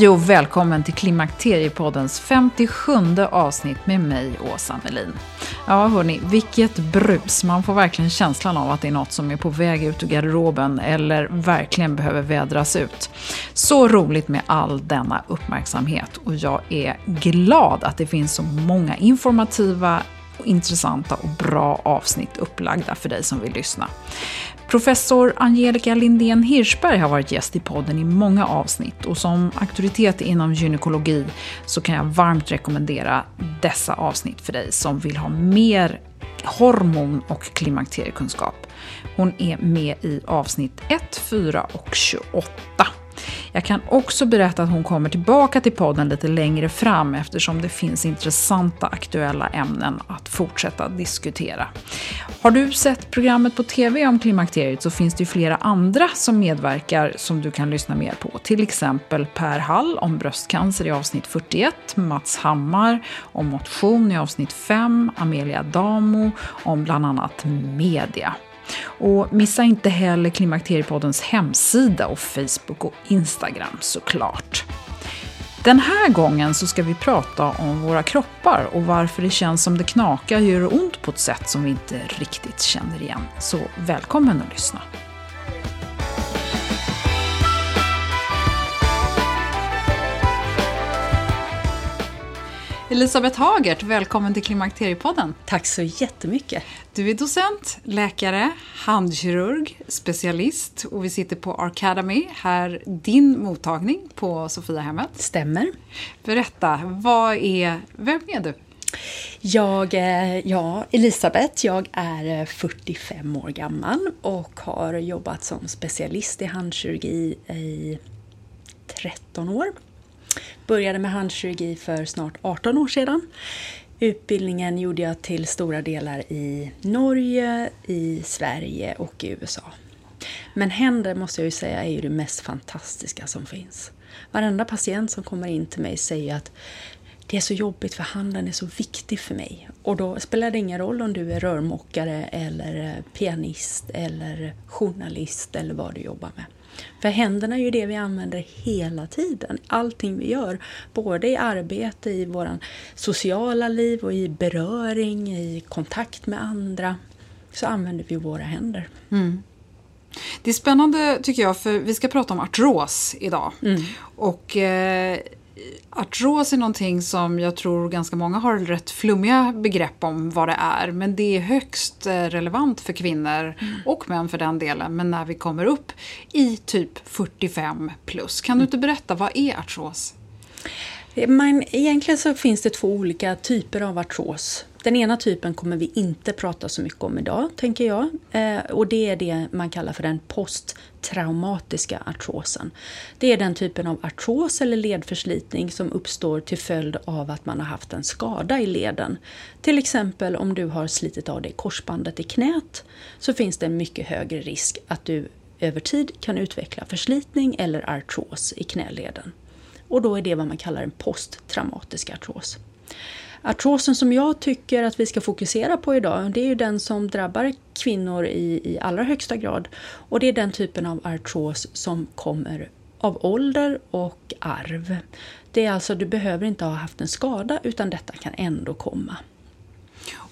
Hej och välkommen till Klimakteriepoddens 57 avsnitt med mig, Åsa Melin. Ja, hörni, vilket brus. Man får verkligen känslan av att det är något som är på väg ut ur garderoben eller verkligen behöver vädras ut. Så roligt med all denna uppmärksamhet och jag är glad att det finns så många informativa intressanta och bra avsnitt upplagda för dig som vill lyssna. Professor Angelica Lindén Hirschberg har varit gäst i podden i många avsnitt och som auktoritet inom gynekologi så kan jag varmt rekommendera dessa avsnitt för dig som vill ha mer hormon och klimakteriekunskap. Hon är med i avsnitt 1, 4 och 28. Jag kan också berätta att hon kommer tillbaka till podden lite längre fram eftersom det finns intressanta aktuella ämnen att fortsätta diskutera. Har du sett programmet på TV om klimakteriet så finns det ju flera andra som medverkar som du kan lyssna mer på. Till exempel Per Hall om bröstcancer i avsnitt 41, Mats Hammar om motion i avsnitt 5, Amelia Damo om bland annat media. Och missa inte heller Klimakteriepoddens hemsida och Facebook och Instagram såklart. Den här gången så ska vi prata om våra kroppar och varför det känns som det knakar och gör ont på ett sätt som vi inte riktigt känner igen. Så välkommen att lyssna. Elisabeth Hagert, välkommen till Klimakteriepodden. Tack så jättemycket. Du är docent, läkare, handkirurg, specialist och vi sitter på Arcademy, här din mottagning på Sofiahemmet. Stämmer. Berätta, vad är, vem är du? Jag är ja, Elisabeth, jag är 45 år gammal och har jobbat som specialist i handkirurgi i 13 år. Började med handkirurgi för snart 18 år sedan. Utbildningen gjorde jag till stora delar i Norge, i Sverige och i USA. Men händer, måste jag ju säga, är ju det mest fantastiska som finns. Varenda patient som kommer in till mig säger att det är så jobbigt för handen är så viktig för mig. Och då spelar det ingen roll om du är rörmokare eller eh, pianist eller journalist eller vad du jobbar med. För händerna är ju det vi använder hela tiden. Allting vi gör. Både i arbete, i vårt sociala liv och i beröring, i kontakt med andra. Så använder vi våra händer. Mm. Det är spännande tycker jag, för vi ska prata om artros idag. Mm. Och eh, artros är någonting som jag tror ganska många har rätt flummiga begrepp om vad det är. Men det är högst eh, relevant för kvinnor mm. och män för den delen. Men när vi kommer upp i typ 45 plus. Kan du inte berätta, vad är artros? Man, egentligen så finns det två olika typer av artros. Den ena typen kommer vi inte prata så mycket om idag, tänker jag. Eh, och det är det man kallar för den posttraumatiska artrosen. Det är den typen av artros eller ledförslitning som uppstår till följd av att man har haft en skada i leden. Till exempel om du har slitit av dig korsbandet i knät så finns det en mycket högre risk att du över tid kan utveckla förslitning eller artros i knäleden. Och då är det vad man kallar en posttraumatisk artros. Artrosen som jag tycker att vi ska fokusera på idag, det är ju den som drabbar kvinnor i, i allra högsta grad. Och det är den typen av artros som kommer av ålder och arv. Det är alltså, du behöver inte ha haft en skada utan detta kan ändå komma.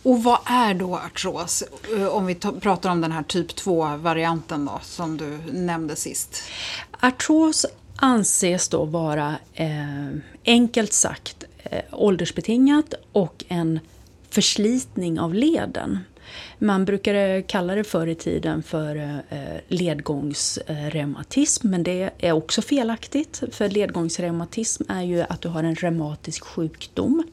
Och vad är då artros? Eh, om vi pratar om den här typ 2-varianten då, som du nämnde sist. Artros anses då vara eh, enkelt sagt eh, åldersbetingat och en förslitning av leden. Man brukade eh, kalla det förr i tiden för eh, ledgångsreumatism, men det är också felaktigt. För ledgångsreumatism är ju att du har en reumatisk sjukdom.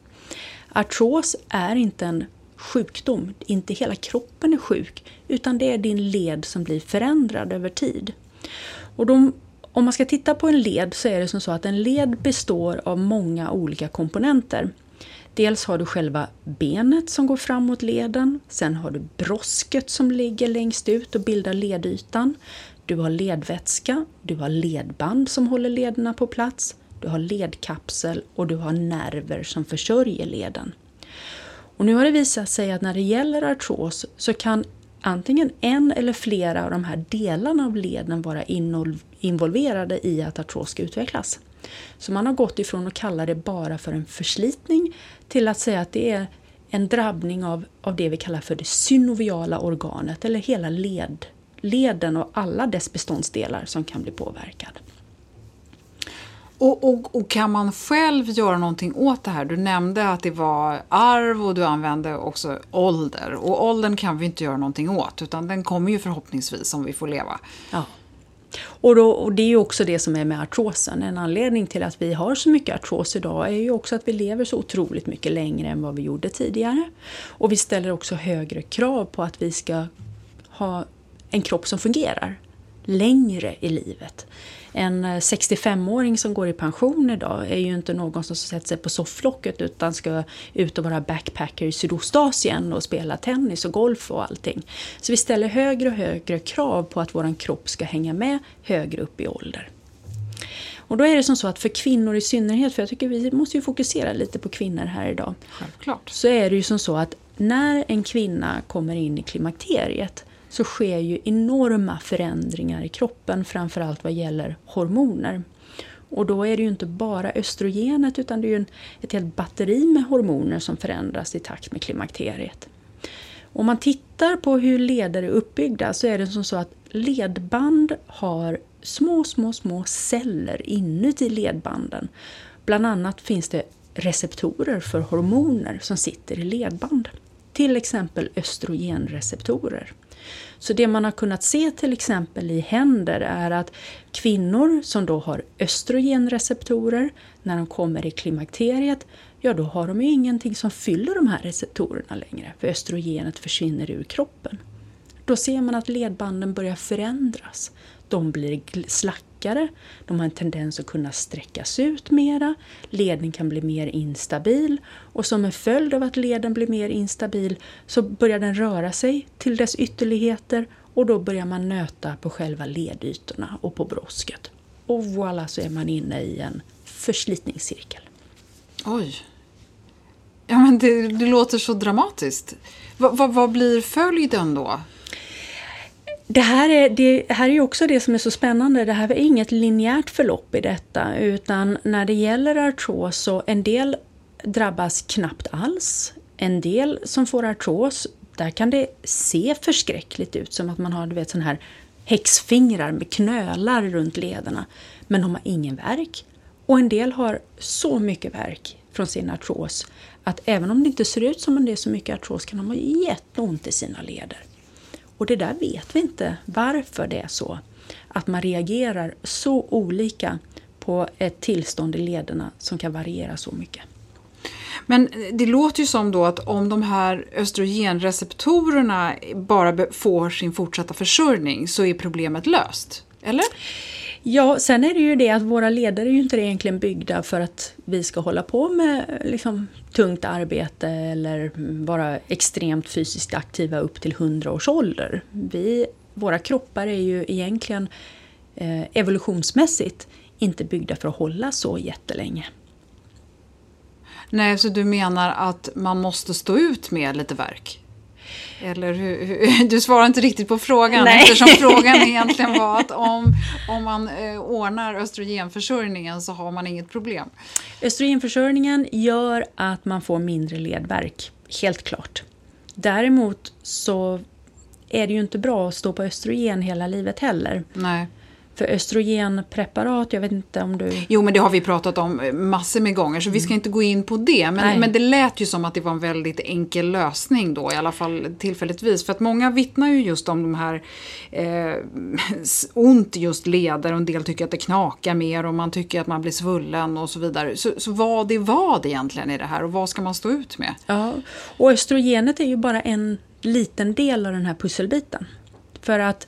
Artros är inte en sjukdom, inte hela kroppen är sjuk, utan det är din led som blir förändrad över tid. Och då om man ska titta på en led så är det som så att en led består av många olika komponenter. Dels har du själva benet som går fram mot leden. Sen har du brosket som ligger längst ut och bildar ledytan. Du har ledvätska, du har ledband som håller lederna på plats. Du har ledkapsel och du har nerver som försörjer leden. Och nu har det visat sig att när det gäller artros så kan antingen en eller flera av de här delarna av leden vara involverade i att artros ska utvecklas. Så man har gått ifrån att kalla det bara för en förslitning till att säga att det är en drabbning av, av det vi kallar för det synoviala organet eller hela led, leden och alla dess beståndsdelar som kan bli påverkad. Och, och, och, kan man själv göra någonting åt det här? Du nämnde att det var arv och du använde också ålder. Och åldern kan vi inte göra någonting åt, utan den kommer ju förhoppningsvis om vi får leva. Ja. Och, då, och det är ju också det som är med artrosen. En anledning till att vi har så mycket artros idag är ju också att vi lever så otroligt mycket längre än vad vi gjorde tidigare. Och vi ställer också högre krav på att vi ska ha en kropp som fungerar längre i livet. En 65-åring eh, som går i pension idag är ju inte någon som sätter sig på sofflocket utan ska ut och vara backpacker i Sydostasien och spela tennis och golf och allting. Så vi ställer högre och högre krav på att vår kropp ska hänga med högre upp i ålder. Och då är det som så att för kvinnor i synnerhet, för jag tycker vi måste ju fokusera lite på kvinnor här idag. Självklart. Så är det ju som så att när en kvinna kommer in i klimakteriet så sker ju enorma förändringar i kroppen, framförallt vad gäller hormoner. Och då är det ju inte bara östrogenet utan det är ju ett helt batteri med hormoner som förändras i takt med klimakteriet. Om man tittar på hur leder är uppbyggda så är det som så att ledband har små, små, små celler inuti ledbanden. Bland annat finns det receptorer för hormoner som sitter i ledband. Till exempel östrogenreceptorer. Så det man har kunnat se till exempel i händer är att kvinnor som då har östrogenreceptorer, när de kommer i klimakteriet, ja då har de ju ingenting som fyller de här receptorerna längre, för östrogenet försvinner ur kroppen. Då ser man att ledbanden börjar förändras. De blir starkare. de har en tendens att kunna sträckas ut mera, leden kan bli mer instabil och som en följd av att leden blir mer instabil så börjar den röra sig till dess ytterligheter och då börjar man nöta på själva ledytorna och på brosket. Och voilà så är man inne i en förslitningscirkel. Oj! Ja men det, det låter så dramatiskt. Va, va, vad blir följden då? Det här, är, det här är ju också det som är så spännande. Det här är inget linjärt förlopp i detta utan när det gäller artros så en del drabbas knappt alls. En del som får artros, där kan det se förskräckligt ut som att man har du vet, sån här häxfingrar med knölar runt lederna. Men de har ingen verk. Och en del har så mycket verk från sin artros att även om det inte ser ut som om det är så mycket artros kan de ha jätteont i sina leder. Och det där vet vi inte varför det är så. Att man reagerar så olika på ett tillstånd i lederna som kan variera så mycket. Men det låter ju som då att om de här östrogenreceptorerna bara får sin fortsatta försörjning så är problemet löst, eller? Ja, sen är det ju det att våra leder är ju inte egentligen byggda för att vi ska hålla på med liksom, tungt arbete eller vara extremt fysiskt aktiva upp till 100 års ålder. Vi, våra kroppar är ju egentligen eh, evolutionsmässigt inte byggda för att hålla så jättelänge. Nej, så du menar att man måste stå ut med lite verk? Eller hur, hur, du svarar inte riktigt på frågan Nej. eftersom frågan egentligen var att om, om man eh, ordnar östrogenförsörjningen så har man inget problem. Östrogenförsörjningen gör att man får mindre ledvärk, helt klart. Däremot så är det ju inte bra att stå på östrogen hela livet heller. Nej. För östrogenpreparat, jag vet inte om du... Jo, men det har vi pratat om massor med gånger, så vi ska inte gå in på det. Men, men det lät ju som att det var en väldigt enkel lösning då, i alla fall tillfälligtvis. För att många vittnar ju just om de här eh, ont just leder och en del tycker att det knakar mer och man tycker att man blir svullen och så vidare. Så, så vad är vad egentligen i det här och vad ska man stå ut med? Ja, och östrogenet är ju bara en liten del av den här pusselbiten. För att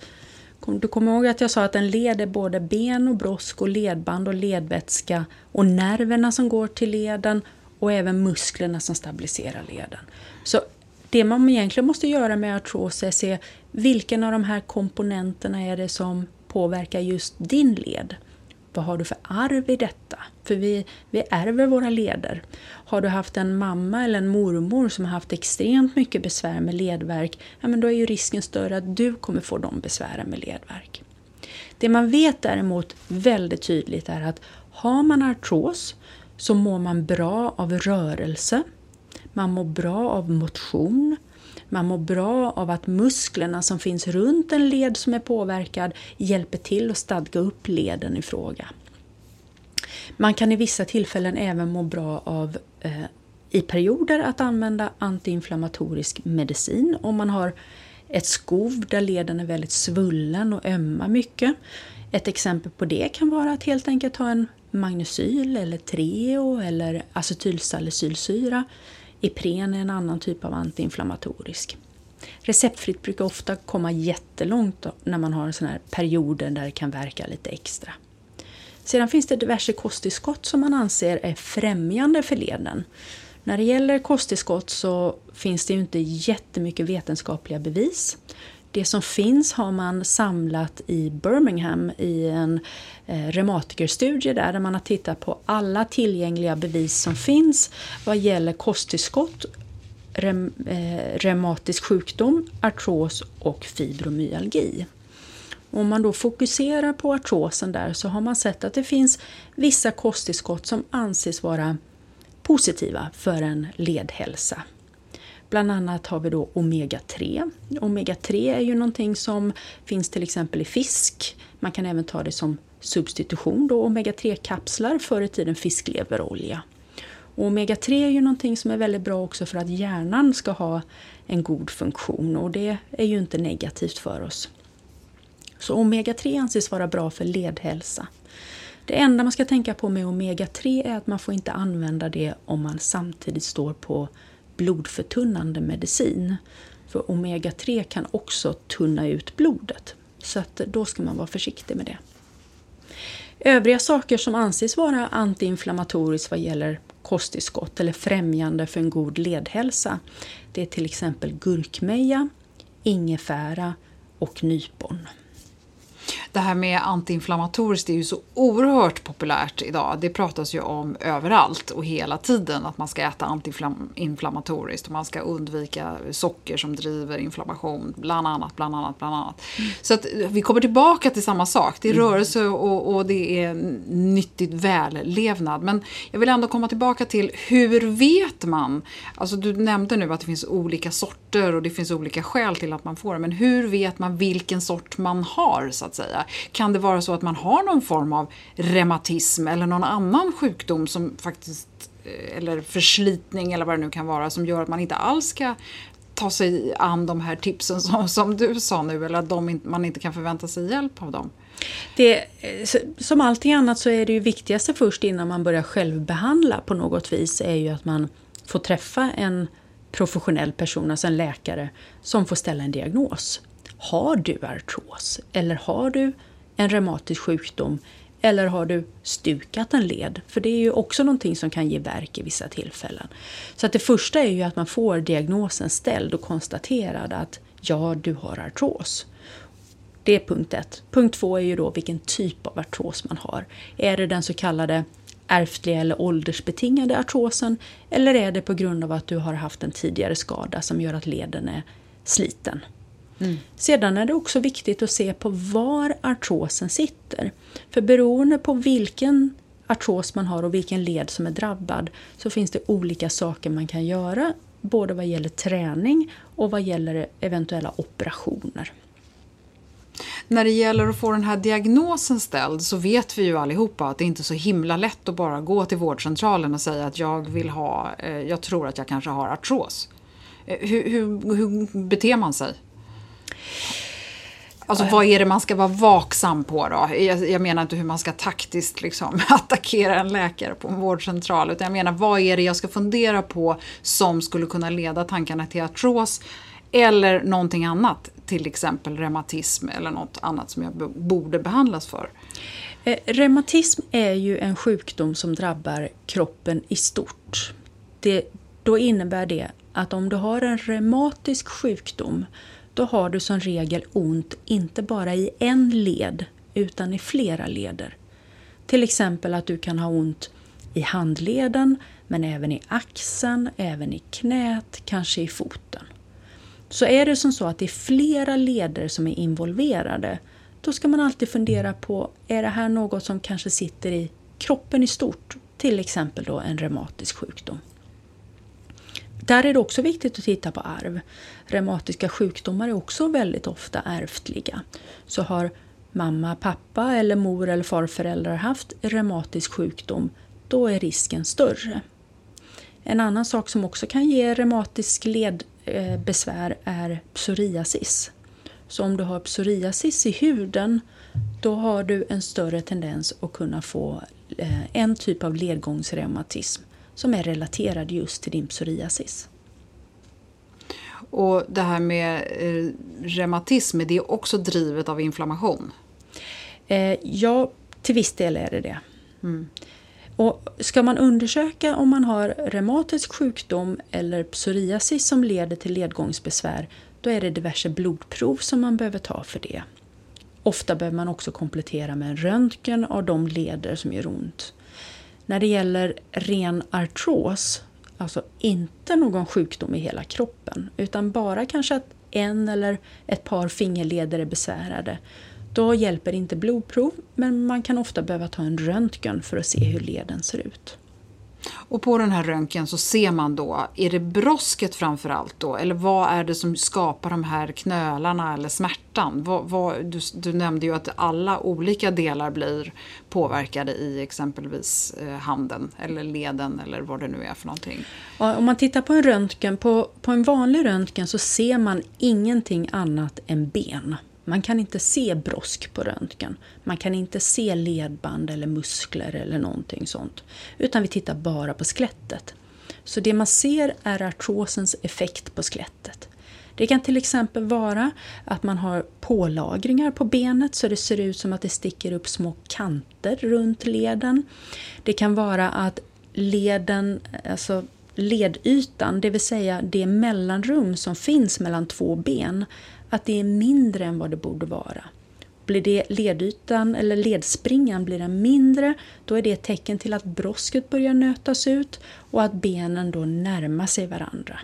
du kommer ihåg att jag sa att den leder både ben och brosk och ledband och ledvätska och nerverna som går till leden och även musklerna som stabiliserar leden. Så det man egentligen måste göra med artros är att se vilken av de här komponenterna är det som påverkar just din led. Vad har du för arv i detta? För vi, vi ärver våra leder. Har du haft en mamma eller en mormor som har haft extremt mycket besvär med ledvärk, ja, men då är ju risken större att du kommer få de besvären med ledvärk. Det man vet däremot väldigt tydligt är att har man artros så mår man bra av rörelse, man mår bra av motion, man mår bra av att musklerna som finns runt en led som är påverkad hjälper till att stadga upp leden i fråga. Man kan i vissa tillfällen även må bra av eh, i perioder att använda antiinflammatorisk medicin om man har ett skov där leden är väldigt svullen och ömma mycket. Ett exempel på det kan vara att helt enkelt ha en magnesyl eller Treo eller acetylsalicylsyra Ipren är en annan typ av antiinflammatorisk. Receptfritt brukar ofta komma jättelångt när man har såna här perioder där det kan verka lite extra. Sedan finns det diverse kosttillskott som man anser är främjande för leden. När det gäller kosttillskott så finns det ju inte jättemycket vetenskapliga bevis. Det som finns har man samlat i Birmingham i en eh, reumatikerstudie där, där man har tittat på alla tillgängliga bevis som finns vad gäller kosttillskott, rem, eh, reumatisk sjukdom, artros och fibromyalgi. Om man då fokuserar på artrosen där så har man sett att det finns vissa kosttillskott som anses vara positiva för en ledhälsa. Bland annat har vi då omega-3. Omega-3 är ju någonting som finns till exempel i fisk. Man kan även ta det som substitution då, omega-3-kapslar, förr i tiden fiskleverolja. Omega-3 är ju någonting som är väldigt bra också för att hjärnan ska ha en god funktion och det är ju inte negativt för oss. Så omega-3 anses vara bra för ledhälsa. Det enda man ska tänka på med omega-3 är att man får inte använda det om man samtidigt står på blodförtunnande medicin. För omega-3 kan också tunna ut blodet. Så att då ska man vara försiktig med det. Övriga saker som anses vara antiinflammatoriskt vad gäller kosttillskott eller främjande för en god ledhälsa det är till exempel gurkmeja, ingefära och nypon det här med antiinflammatoriskt är ju så oerhört populärt idag. Det pratas ju om överallt och hela tiden att man ska äta antiinflammatoriskt och man ska undvika socker som driver inflammation, bland annat, bland annat, bland annat. Mm. Så att vi kommer tillbaka till samma sak. Det är mm. rörelse och, och det är nyttigt vällevnad. Men jag vill ändå komma tillbaka till hur vet man? Alltså du nämnde nu att det finns olika sorter och det finns olika skäl till att man får det. Men hur vet man vilken sort man har så att säga? Kan det vara så att man har någon form av reumatism eller någon annan sjukdom som faktiskt eh, eller förslitning eller vad det nu kan vara som gör att man inte alls ska ta sig an de här tipsen som, som du sa nu eller att de, man inte kan förvänta sig hjälp av dem? Det, eh, som allting annat så är det ju viktigaste först innan man börjar självbehandla på något vis är ju att man får träffa en professionell person, alltså en läkare, som får ställa en diagnos. Har du artros? Eller har du en reumatisk sjukdom? Eller har du stukat en led? För det är ju också någonting som kan ge värk i vissa tillfällen. Så att det första är ju att man får diagnosen ställd och konstaterad att ja, du har artros. Det är punkt ett. Punkt två är ju då vilken typ av artros man har. Är det den så kallade ärftliga eller åldersbetingade artrosen eller är det på grund av att du har haft en tidigare skada som gör att leden är sliten? Mm. Sedan är det också viktigt att se på var artrosen sitter. För beroende på vilken artros man har och vilken led som är drabbad så finns det olika saker man kan göra både vad gäller träning och vad gäller eventuella operationer. När det gäller att få den här diagnosen ställd så vet vi ju allihopa att det inte är så himla lätt att bara gå till vårdcentralen och säga att jag vill ha, eh, jag tror att jag kanske har artros. Eh, hur, hur, hur beter man sig? Alltså vad är det man ska vara vaksam på då? Jag, jag, menar inte hur man ska taktiskt liksom attackera en läkare på en vårdcentral. Utan jag menar vad är det jag ska fundera på som skulle kunna leda tankarna till artros eller någonting annat, till exempel reumatism eller något annat som jag borde behandlas för. Eh, reumatism är ju en sjukdom som drabbar kroppen i stort. Det, då innebär det att om du har en reumatisk sjukdom då har du som regel ont inte bara i en led utan i flera leder. Till exempel att du kan ha ont i handleden men även i axeln, även i knät, kanske i foten. Så är det som så att det är flera leder som är involverade, då ska man alltid fundera på, är det här något som kanske sitter i kroppen i stort? Till exempel då en reumatisk sjukdom. Där är det också viktigt att titta på arv. Reumatiska sjukdomar är också väldigt ofta ärftliga. Så har mamma, pappa eller mor eller farföräldrar haft reumatisk sjukdom, då är risken större. En annan sak som också kan ge reumatisk ledbesvär är psoriasis. Så om du har psoriasis i huden då har du en större tendens att kunna få eh, en typ av ledgångsreumatism som är relaterad just till din psoriasis. Och det här med eh, reumatism, är det också drivet av inflammation? ja, till viss del är det det. Mm. Och ska man undersöka om man har reumatisk sjukdom eller psoriasis som leder till ledgångsbesvär, då är det diverse blodprov som man behöver ta för det. Ofta behöver man också komplettera med en röntgen av de leder som gör ont. När det gäller ren artros, alltså inte någon sjukdom i hela kroppen, utan bara kanske att en eller ett par fingerleder är besvärade, då hjälper inte blodprov, men man kan ofta behöva ta en röntgen för att se hur leden ser ut. Och på den här röntgen så ser man då, är det brosket framför allt då? Eller vad är det som skapar de här knölarna eller smärtan? Vad, vad, du, du, nämnde ju att alla olika delar blir påverkade i exempelvis eh, handen eller leden eller vad det nu är för någonting. Ja, om man tittar på en röntgen, på, på en vanlig röntgen så ser man ingenting annat än ben. Man kan inte se brosk på röntgen. Man kan inte se ledband eller muskler eller någonting sånt. Utan vi tittar bara på skelettet. Så det man ser är artrosens effekt på skelettet. Det kan till exempel vara att man har pålagringar på benet så det ser ut som att det sticker upp små kanter runt leden. Det kan vara att leden, alltså ledytan, det vill säga det mellanrum som finns mellan två ben, att det är mindre än vad det borde vara. Blir det ledytan eller ledspringan blir den mindre, då är det ett tecken till att brosket börjar nötas ut och att benen då närmar sig varandra.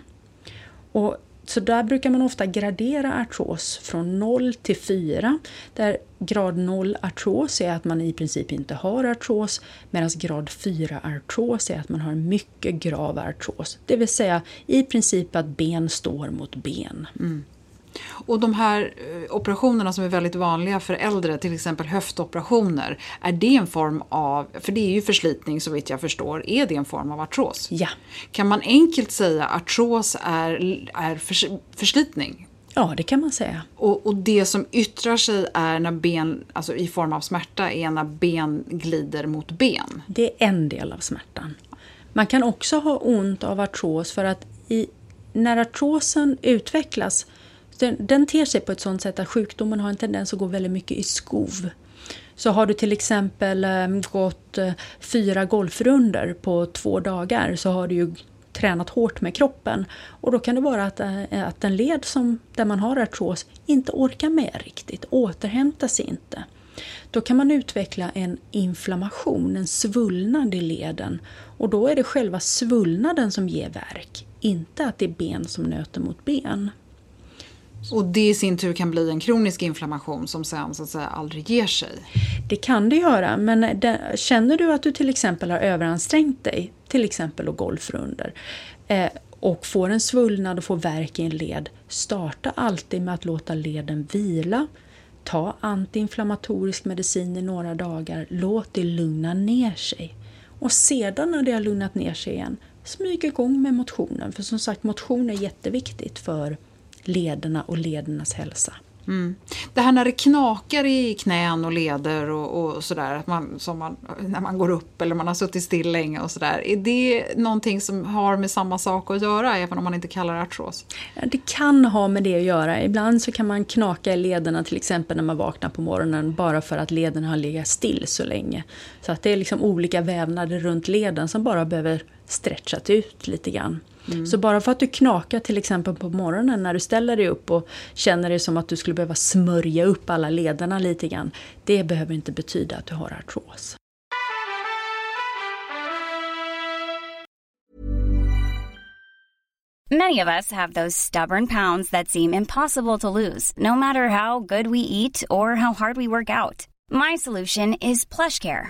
Och så där brukar man ofta gradera artros från 0 till 4, där grad 0 artros är att man i princip inte har artros, medan grad 4 artros är att man har mycket grav artros. Det vill säga i princip att ben står mot ben. Mm. Och de här eh, operationerna som är väldigt vanliga för äldre, till exempel höftoperationer, är det en form av, för det är ju förslitning så vitt jag förstår, är det en form av artros? Ja. Kan man enkelt säga att artros är, är förs, förslitning? Ja, det kan man säga. Och, och, det som yttrar sig är när ben, alltså i form av smärta, är när ben glider mot ben? Det är en del av smärtan. Man kan också ha ont av artros för att i, när artrosen utvecklas den, den ter sig på ett sådant sätt att sjukdomen har en tendens att gå väldigt mycket i skov. Så har du till exempel ehm, gått eh, fyra golfrunder på två dagar så har du ju tränat hårt med kroppen. Och då kan det vara att, eh, att en led som, där man har artros inte orkar med riktigt, återhämtar sig inte. Då kan man utveckla en inflammation, en svullnad i leden. Och då är det själva svullnaden som ger värk, inte att det är ben som nöter mot ben. Och det i sin tur kan bli en kronisk inflammation som sen så att säga aldrig ger sig? Det kan det göra, men det, känner du att du till exempel har överansträngt dig, till exempel och golfrunder, eh, och får en svullnad och får värk i en led, starta alltid med att låta leden vila. Ta antiinflammatorisk medicin i några dagar, låt det lugna ner sig. Och sedan när det har lugnat ner sig igen, smyg igång med motionen. För som sagt, motion är jätteviktigt för lederna och ledernas hälsa. Mm. Det här när det knakar i knän och leder och, och sådär, man, som man, när man går upp eller man har suttit still länge och sådär. Är det någonting som har med samma sak att göra, även om man inte kallar det artros? Det kan ha med det att göra. Ibland så kan man knaka i lederna, till exempel när man vaknar på morgonen, bara för att lederna har legat still så länge. Så att det är liksom olika vävnader runt leden som bara behöver stretchas ut lite grann. Mm. Så bara för att du knakar till exempel på morgonen när du ställer dig upp och känner dig som att du skulle behöva smörja upp alla lederna lite grann. Det behöver inte betyda att du har artros. Many of us have those stubborn pounds that seem impossible to lose, no matter how good we eat or how hard we work out. My solution is PlushCare.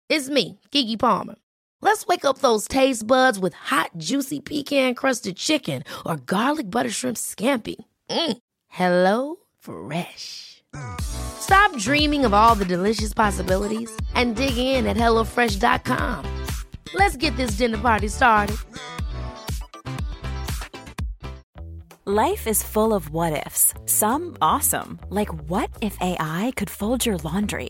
It's me, Gigi Palmer. Let's wake up those taste buds with hot, juicy pecan-crusted chicken or garlic butter shrimp scampi. Mm. Hello Fresh. Stop dreaming of all the delicious possibilities and dig in at HelloFresh.com. Let's get this dinner party started. Life is full of what-ifs. Some awesome, like what if AI could fold your laundry?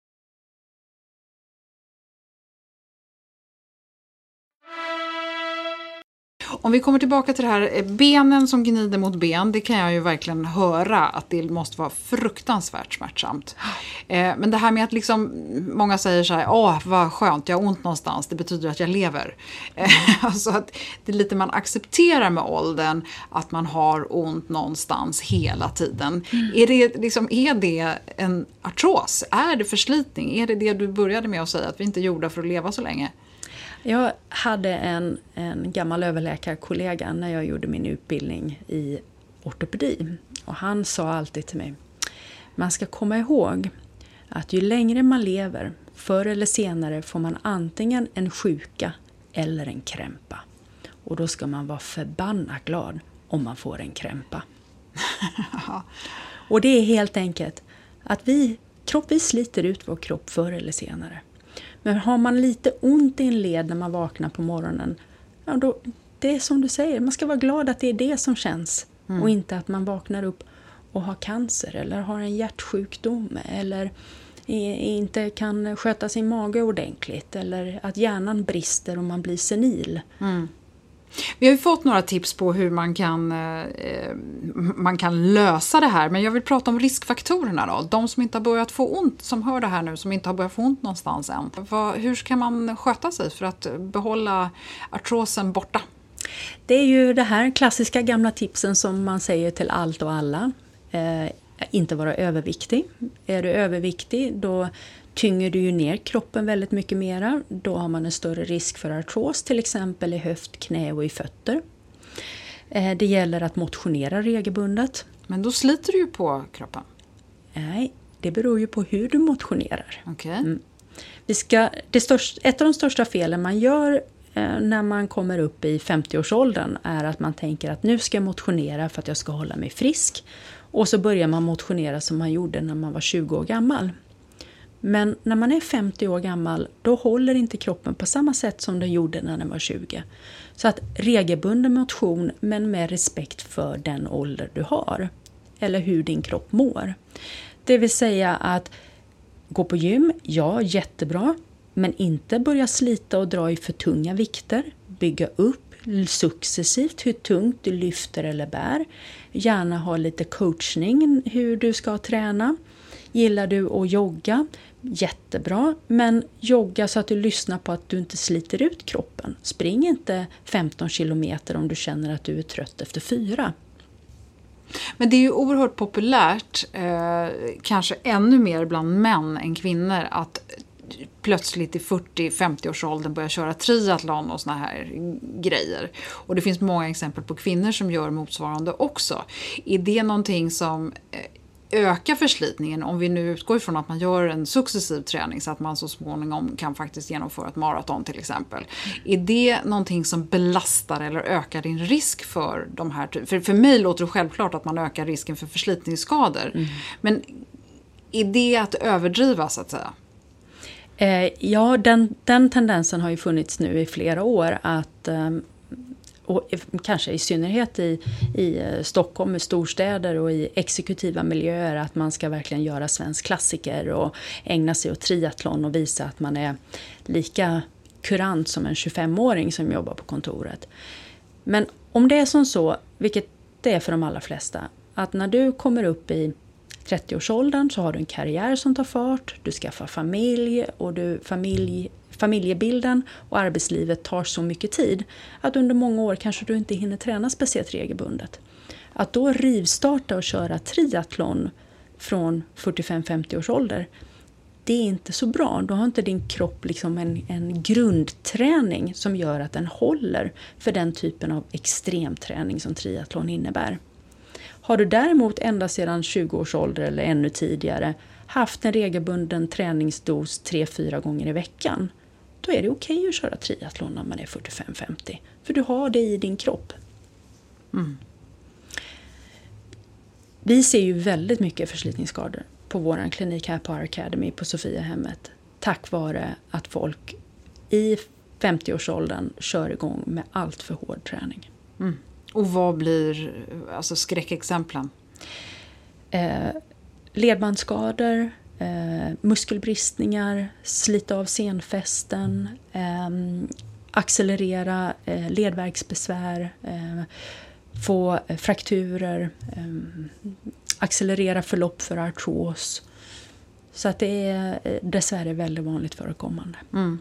Om vi kommer tillbaka till det här, eh, benen som gnider mot ben, det kan jag ju verkligen höra att det måste vara fruktansvärt smärtsamt. Eh, men det här med att liksom, många säger så här, åh vad skönt, jag har ont någonstans, det betyder att jag lever. Eh, alltså att det är lite man accepterar med åldern, att man har ont någonstans hela tiden. Mm. Är, det, liksom, är det en artros? Är det förslitning? Är det det du började med att säga, att vi inte är gjorda för att leva så länge? Jag hade en, en gammal överläkarkollega när jag gjorde min utbildning i ortopedi. Och han sa alltid till mig, man ska komma ihåg att ju längre man lever, förr eller senare får man antingen en sjuka eller en krämpa. Och då ska man vara förbannat glad om man får en krämpa. och det är helt enkelt att vi, kropp, vi sliter ut vår kropp förr eller senare. Men har man lite ont i en led när man vaknar på morgonen, ja då, det är som du säger, man ska vara glad att det är det som känns. Mm. Och inte att man vaknar upp och har cancer eller har en hjärtsjukdom eller inte kan sköta sin mage ordentligt eller att hjärnan brister och man blir senil. Mm. Vi har ju fått några tips på hur man kan, eh, eh, man kan lösa det här, men jag vill prata om riskfaktorerna då. De som inte har börjat få ont, som hör det här nu, som inte har börjat få ont någonstans än. Vad, hur ska man sköta sig för att behålla artrosen borta? Det är ju det här klassiska gamla tipsen som man säger till allt och alla. Eh, inte vara överviktig. Är du överviktig då tynger du ju ner kroppen väldigt mycket mera. Då har man en större risk för artros till exempel i höft, knä och i fötter. Eh, det gäller att motionera regelbundet. Men då sliter du ju på kroppen. Nej, det beror ju på hur du motionerar. Okay. Mm. Vi ska, det största, ett av de största felen man gör eh, när man kommer upp i 50-årsåldern är att man tänker att nu ska jag motionera för att jag ska hålla mig frisk. Och så börjar man motionera som man gjorde när man var 20 år gammal. Men när man är 50 år gammal, då håller inte kroppen på samma sätt som den gjorde när den var 20. Så att regelbunden motion, men med respekt för den ålder du har. Eller hur din kropp mår. Det vill säga att gå på gym, ja jättebra. Men inte börja slita och dra i för tunga vikter. Bygga upp successivt hur tungt du lyfter eller bär. Gärna ha lite coachning hur du ska träna. Gillar du att jogga? Jättebra, men jogga så att du lyssnar på att du inte sliter ut kroppen. Spring inte 15 kilometer om du känner att du är trött efter fyra. Men det är ju oerhört populärt, eh, kanske ännu mer bland män än kvinnor, att plötsligt i 40-50-årsåldern börjar köra triathlon och såna här grejer. Och det finns många exempel på kvinnor som gör motsvarande också. Är det någonting som eh, ökar förslitningen om vi nu utgår ifrån att man gör en successiv träning så att man så småningom kan faktiskt genomföra ett maraton till exempel. Är det någonting som belastar eller ökar din risk för de här... För, för mig låter det självklart att man ökar risken för förslitningsskador. Mm. Men är det att överdriva så att säga? Eh, ja, den, den tendensen har ju funnits nu i flera år att eh, och kanske i synnerhet i, i eh, Stockholm, i storstäder och i exekutiva miljöer, att man ska verkligen göra svensk klassiker och ägna sig åt triathlon och visa att man är lika kurant som en 25-åring som jobbar på kontoret. Men om det är som så, vilket det är för de allra flesta, att när du kommer upp i 30-årsåldern så har du en karriär som tar fart, du skaffar familj och du, familj, familjebilden och arbetslivet tar så mycket tid att under många år kanske du inte hinner träna speciellt regelbundet. Att då rivstarta och köra triathlon från 45-50 års ålder, det är inte så bra. Då har inte din kropp liksom en, en grundträning som gör att den håller för den typen av extremträning som triathlon innebär. Har du däremot ända sedan 20 års ålder eller ännu tidigare haft en regelbunden träningsdos 3-4 gånger i veckan, då är det okej okay att köra triathlon när man är 45-50. För du har det i din kropp. Mm. Vi ser ju väldigt mycket förslitningsskador på vår klinik här på Academy på Sofiahemmet. Tack vare att folk i 50-årsåldern kör igång med allt för hård träning. Mm. Och vad blir alltså skräckexemplen? Eh, ledbandsskador, eh, muskelbristningar, slita av senfästen, eh, accelerera eh, ledvärksbesvär, eh, få frakturer, eh, accelerera förlopp för artros. Så att det är eh, dessvärre väldigt vanligt förekommande. Mm.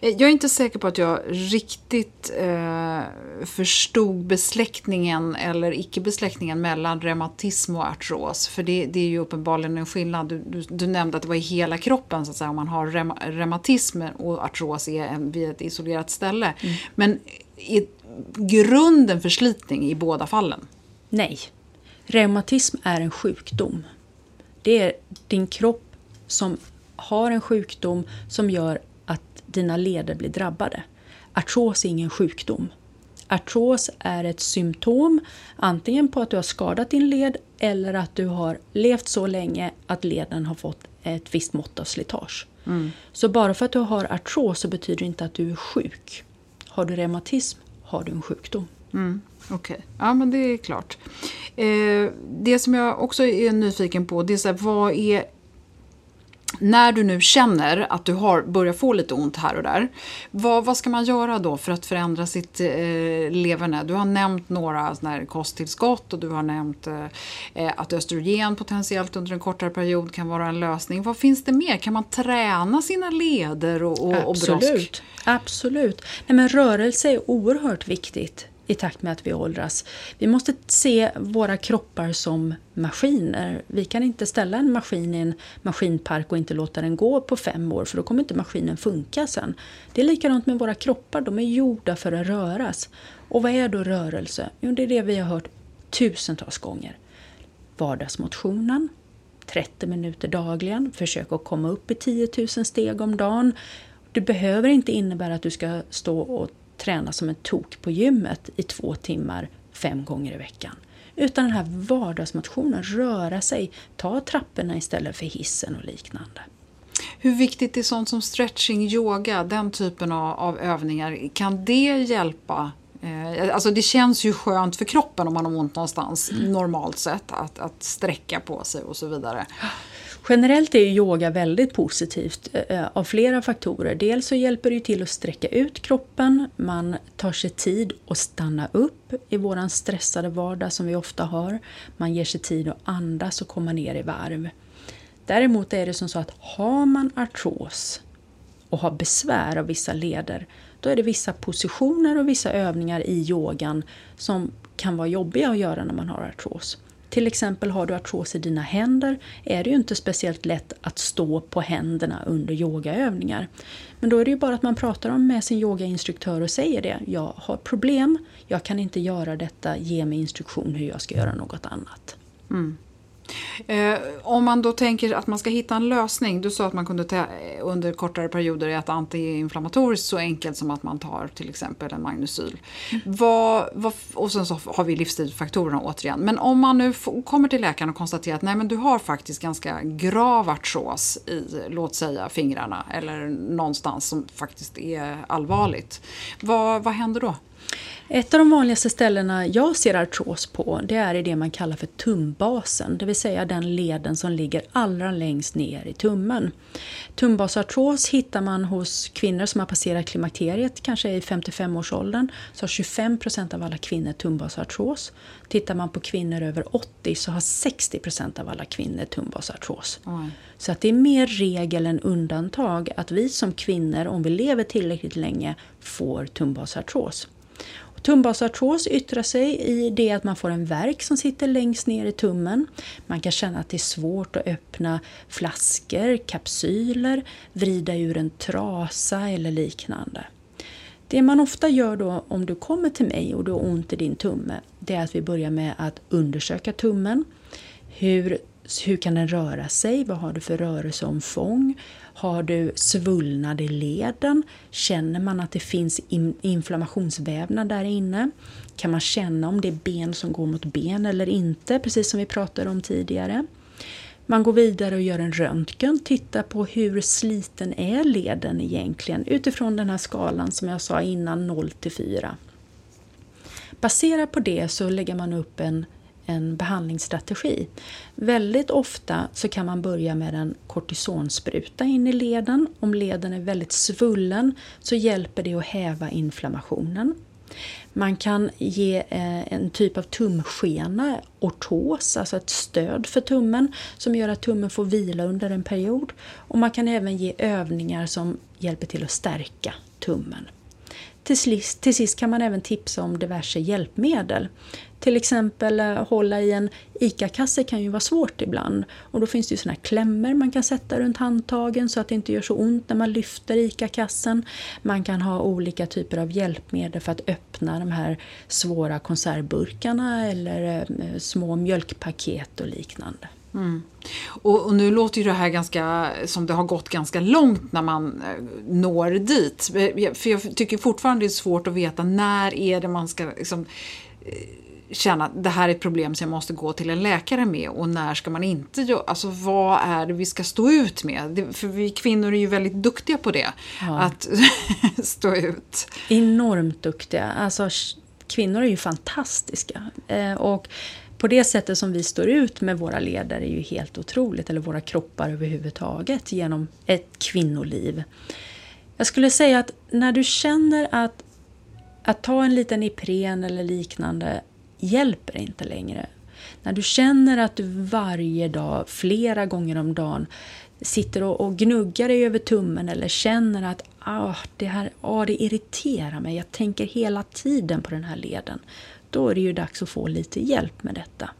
Eh, jag är inte säker på att jag riktigt eh, förstod besläktningen eller icke-besläktningen mellan reumatism och artros. För det, det, är ju uppenbarligen en skillnad. Du, du, du, nämnde att det var i hela kroppen, så att säga, om man har reum, reumatism och artros är en, vid ett isolerat ställe. Mm. Men är grunden förslitning i båda fallen? Nej. Reumatism är en sjukdom. Det är din kropp som har en sjukdom som gör dina leder blir drabbade. Artros är ingen sjukdom. Artros är ett symptom antingen på att du har skadat din led eller att du har levt så länge att leden har fått ett visst mått av slitage. Mm. Så bara för att du har artros så betyder det inte att du är sjuk. Har du reumatism har du en sjukdom. Mm. Okej, okay. ja men det är klart. Eh, det som jag också är nyfiken på det är så här, vad är när du nu känner att du har börjat få lite ont här och där, vad, vad ska man göra då för att förändra sitt eh, leverne? Du har nämnt några såna här kosttillskott och du har nämnt eh, eh, att östrogen potentiellt under en kortare period kan vara en lösning. Vad finns det mer? Kan man träna sina leder och, och, Absolut. och brosk? Absolut. Nej, men rörelse är oerhört viktigt i takt med att vi åldras. Vi måste se våra kroppar som maskiner. Vi kan inte ställa en maskin i en maskinpark och inte låta den gå på fem år för då kommer inte maskinen funka sen. Det är likadant med våra kroppar, de är gjorda för att röras. Och vad är då rörelse? Jo, det är det vi har hört tusentals gånger. Vardagsmotionen, 30 minuter dagligen, försök att komma upp i 10 000 steg om dagen. Det behöver inte innebära att du ska stå och träna som en tok på gymmet i två timmar fem gånger i veckan. Utan den här vardagsmotionen, röra sig, ta trapporna istället för hissen och liknande. Hur viktigt är sånt som stretching, yoga, den typen av, av övningar? Kan det hjälpa? Eh, alltså det känns ju skönt för kroppen om man har ont någonstans mm. normalt sett att, att sträcka på sig och så vidare. Generellt är yoga väldigt positivt eh, eh, av flera faktorer. Dels så hjälper det till att sträcka ut kroppen, man tar sig tid att stanna upp i vår stressade vardag som vi ofta har. Man ger sig tid att andas och komma ner i varv. Däremot är det som så att har man artros och har besvär av vissa leder, då är det vissa positioner och vissa övningar i yogan som kan vara jobbiga att göra när man har artros. Till exempel har du artros i dina händer är det ju inte speciellt lätt att stå på händerna under yogaövningar. Men då är det ju bara att man pratar om med sin yogainstruktör och säger det. Jag har problem, jag kan inte göra detta, ge mig instruktion hur jag ska göra något annat. Mm. Eh, om man då tänker att man ska hitta en lösning. Du sa att man kunde under kortare perioder äta antiinflammatoriskt så enkelt som att man tar till exempel en magnesyl. Mm. Vad, vad, och sen så har vi livsstilsfaktorerna återigen. Men om man nu kommer till läkaren och konstaterar att nej, men du har faktiskt ganska grav artros i, låt säga fingrarna eller någonstans som faktiskt är allvarligt. Vad, vad händer då? Ett av de vanligaste ställena jag ser artros på det är i det man kallar för tumbasen, det vill säga den leden som ligger allra längst ner i tummen. Tumbasartros hittar man hos kvinnor som har passerat klimakteriet, kanske i 55-årsåldern, så har 25% av alla kvinnor tumbasartros. Tittar man på kvinnor över 80 så har 60% av alla kvinnor tumbasartros. Mm. Så att det är mer regel än undantag att vi som kvinnor, om vi lever tillräckligt länge, får tumbasartros. Tumbasartros yttrar sig i det att man får en verk som sitter längst ner i tummen. Man kan känna att det är svårt att öppna flaskor, kapsyler, vrida ur en trasa eller liknande. Det man ofta gör då om du kommer till mig och du har ont i din tumme, det är att vi börjar med att undersöka tummen. Hur, hur kan den röra sig? Vad har du för rörelseomfång? Har du svullnad i leden? Känner man att det finns inflammationsvävnad där inne? Kan man känna om det är ben som går mot ben eller inte, precis som vi pratade om tidigare? Man går vidare och gör en röntgen, tittar på hur sliten är leden egentligen utifrån den här skalan som jag sa innan 0 till 4. Baserat på det så lägger man upp en en behandlingsstrategi. Väldigt ofta så kan man börja med en kortisonspruta in i leden. Om leden är väldigt svullen så hjälper det att häva inflammationen. Man kan ge eh, en typ av tumskena, ortos, alltså ett stöd för tummen som gör att tummen får vila under en period. Och man kan även ge övningar som hjälper till att stärka tummen. Till sist, till sist kan man även tipsa om diverse hjälpmedel. Till exempel eh, hålla i en ICA-kasse kan ju vara svårt ibland. Och då finns det ju såna här klämmor man kan sätta runt handtagen så att det inte gör så ont när man lyfter ICA-kassen. Man kan ha olika typer av hjälpmedel för att öppna de här svåra konservburkarna eller eh, eh, små mjölkpaket och liknande. Mm. Och, och, nu låter ju det här ganska, som det har gått ganska långt när man eh, når dit. För jag tycker fortfarande det är svårt att veta när är det man ska liksom, eh, känna att det här är ett problem som jag måste gå till en läkare med och när ska man inte göra, alltså vad är det vi ska stå ut med? För vi kvinnor är ju väldigt duktiga på det, ja. att stå ut. Enormt duktiga, alltså kvinnor är ju fantastiska. Eh, och på det sättet som vi står ut med våra leder är ju helt otroligt, eller våra kroppar överhuvudtaget, genom ett kvinnoliv. Jag skulle säga att när du känner att att ta en liten Ipren eller liknande hjälper inte längre. När du känner att du varje dag, flera gånger om dagen, sitter och, och gnuggar dig över tummen eller känner att ah, det här ah, det irriterar mig, jag tänker hela tiden på den här leden. Då är det ju dags att få lite hjälp med detta.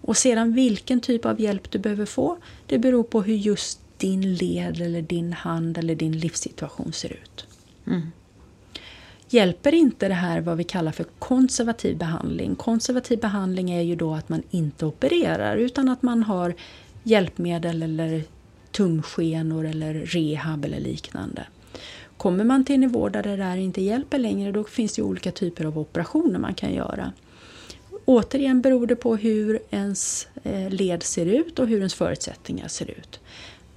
Och sedan vilken typ av hjälp du behöver få, det beror på hur just din led eller din hand eller din livssituation ser ut. Mm. Hjälper inte det här vad vi kallar för konservativ behandling? Konservativ behandling är ju då att man inte opererar utan att man har hjälpmedel eller tumskenor eller rehab eller liknande. Kommer man till en nivå där det där inte hjälper längre då finns det olika typer av operationer man kan göra. Återigen beror det på hur ens eh, led ser ut och hur ens förutsättningar ser ut.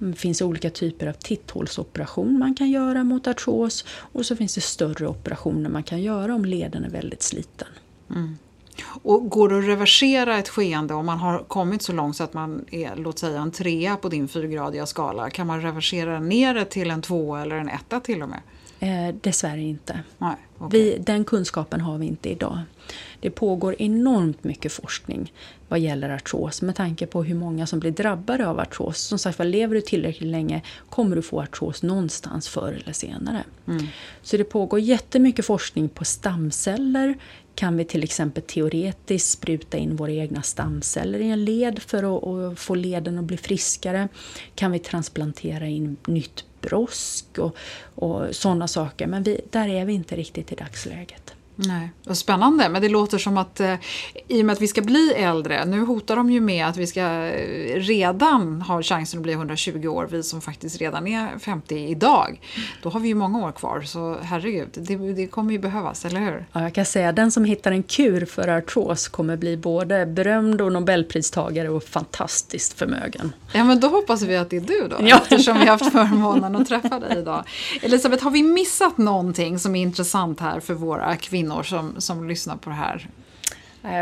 Mm, det finns olika typer av titthålsoperation man kan göra mot artros och så finns det större operationer man kan göra om leden är väldigt sliten. Mm. Och går det att reversera ett skeende om man har kommit så långt så att man är låt säga en trea på din fyrgradiga skala? Kan man reversera ner det till en tvåa eller en etta till och med? Eh, dessvärre inte. Nej, okay. vi, den kunskapen har vi inte idag. Det pågår enormt mycket forskning vad gäller artros med tanke på hur många som blir drabbade av artros. Som sagt lever du tillräckligt länge kommer du få artros någonstans förr eller senare. Mm. Så det pågår jättemycket forskning på stamceller. Kan vi till exempel teoretiskt spruta in våra egna stamceller i en led för att, att få leden att bli friskare? Kan vi transplantera in nytt brosk och, och sådana saker? Men vi, där är vi inte riktigt i dagsläget. Nej, vad spännande. Men det låter som att eh, i och med att vi ska bli äldre, nu hotar de ju med att vi ska eh, redan ha chansen att bli 120 år, vi som faktiskt redan är 50 idag. Då har vi ju många år kvar, så herregud, det, det kommer ju behövas, eller hur? Ja, jag kan säga den som hittar en kur för artros kommer bli både berömd och nobelpristagare och fantastiskt förmögen. Ja, men då hoppas vi att det är du då, ja. eftersom vi har haft förmånen att träffa dig idag. Elisabeth, har vi missat någonting som är intressant här för våra kvinnor kvinnor som, som lyssnar på det här?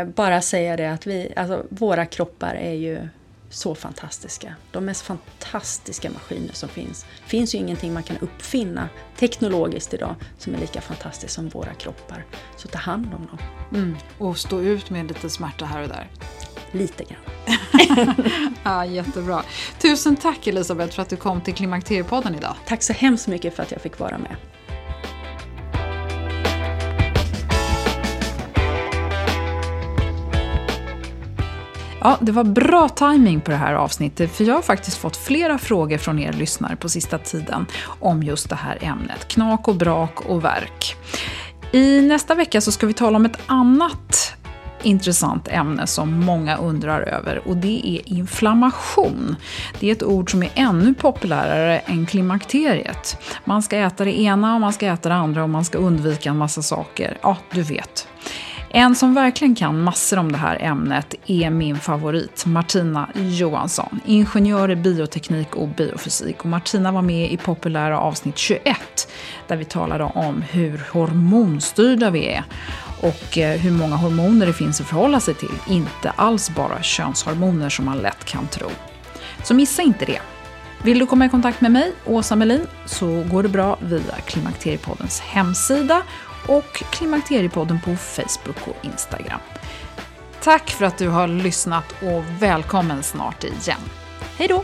Bara säga det att vi, alltså, våra kroppar är ju så fantastiska. De mest fantastiska maskiner som finns. Det finns ju ingenting man kan uppfinna teknologiskt idag som är lika fantastiskt som våra kroppar. Så ta hand om dem. Mm. Och stå ut med lite smärta här och där. Lite grann. ja, jättebra. Tusen tack Elisabeth för att du kom till Klimakteriepodden idag. Tack så hemskt mycket för att jag fick vara med. Ja, det var bra timing på det här avsnittet för jag har faktiskt fått flera frågor från er lyssnare på sista tiden om just det här ämnet, knak och brak och verk. I nästa vecka så ska vi tala om ett annat intressant ämne som många undrar över och det är inflammation. Det är ett ord som är ännu populärare än klimakteriet. Man ska äta det ena och man ska äta det andra och man ska undvika en massa saker. Ja, du vet. En som verkligen kan massor om det här ämnet är min favorit, Martina Johansson. Ingenjör i bioteknik och biofysik. Och Martina var med i populära avsnitt 21 där vi talade om hur hormonstyrda vi är och eh, hur många hormoner det finns att förhålla sig till. Inte alls bara könshormoner som man lätt kan tro. Så missa inte det. Vill du komma i kontakt med mig, Åsa Melin, så går det bra via Klimakteriepoddens hemsida och Klimakteriepodden på Facebook och Instagram. Tack för att du har lyssnat och välkommen snart igen. Hej då!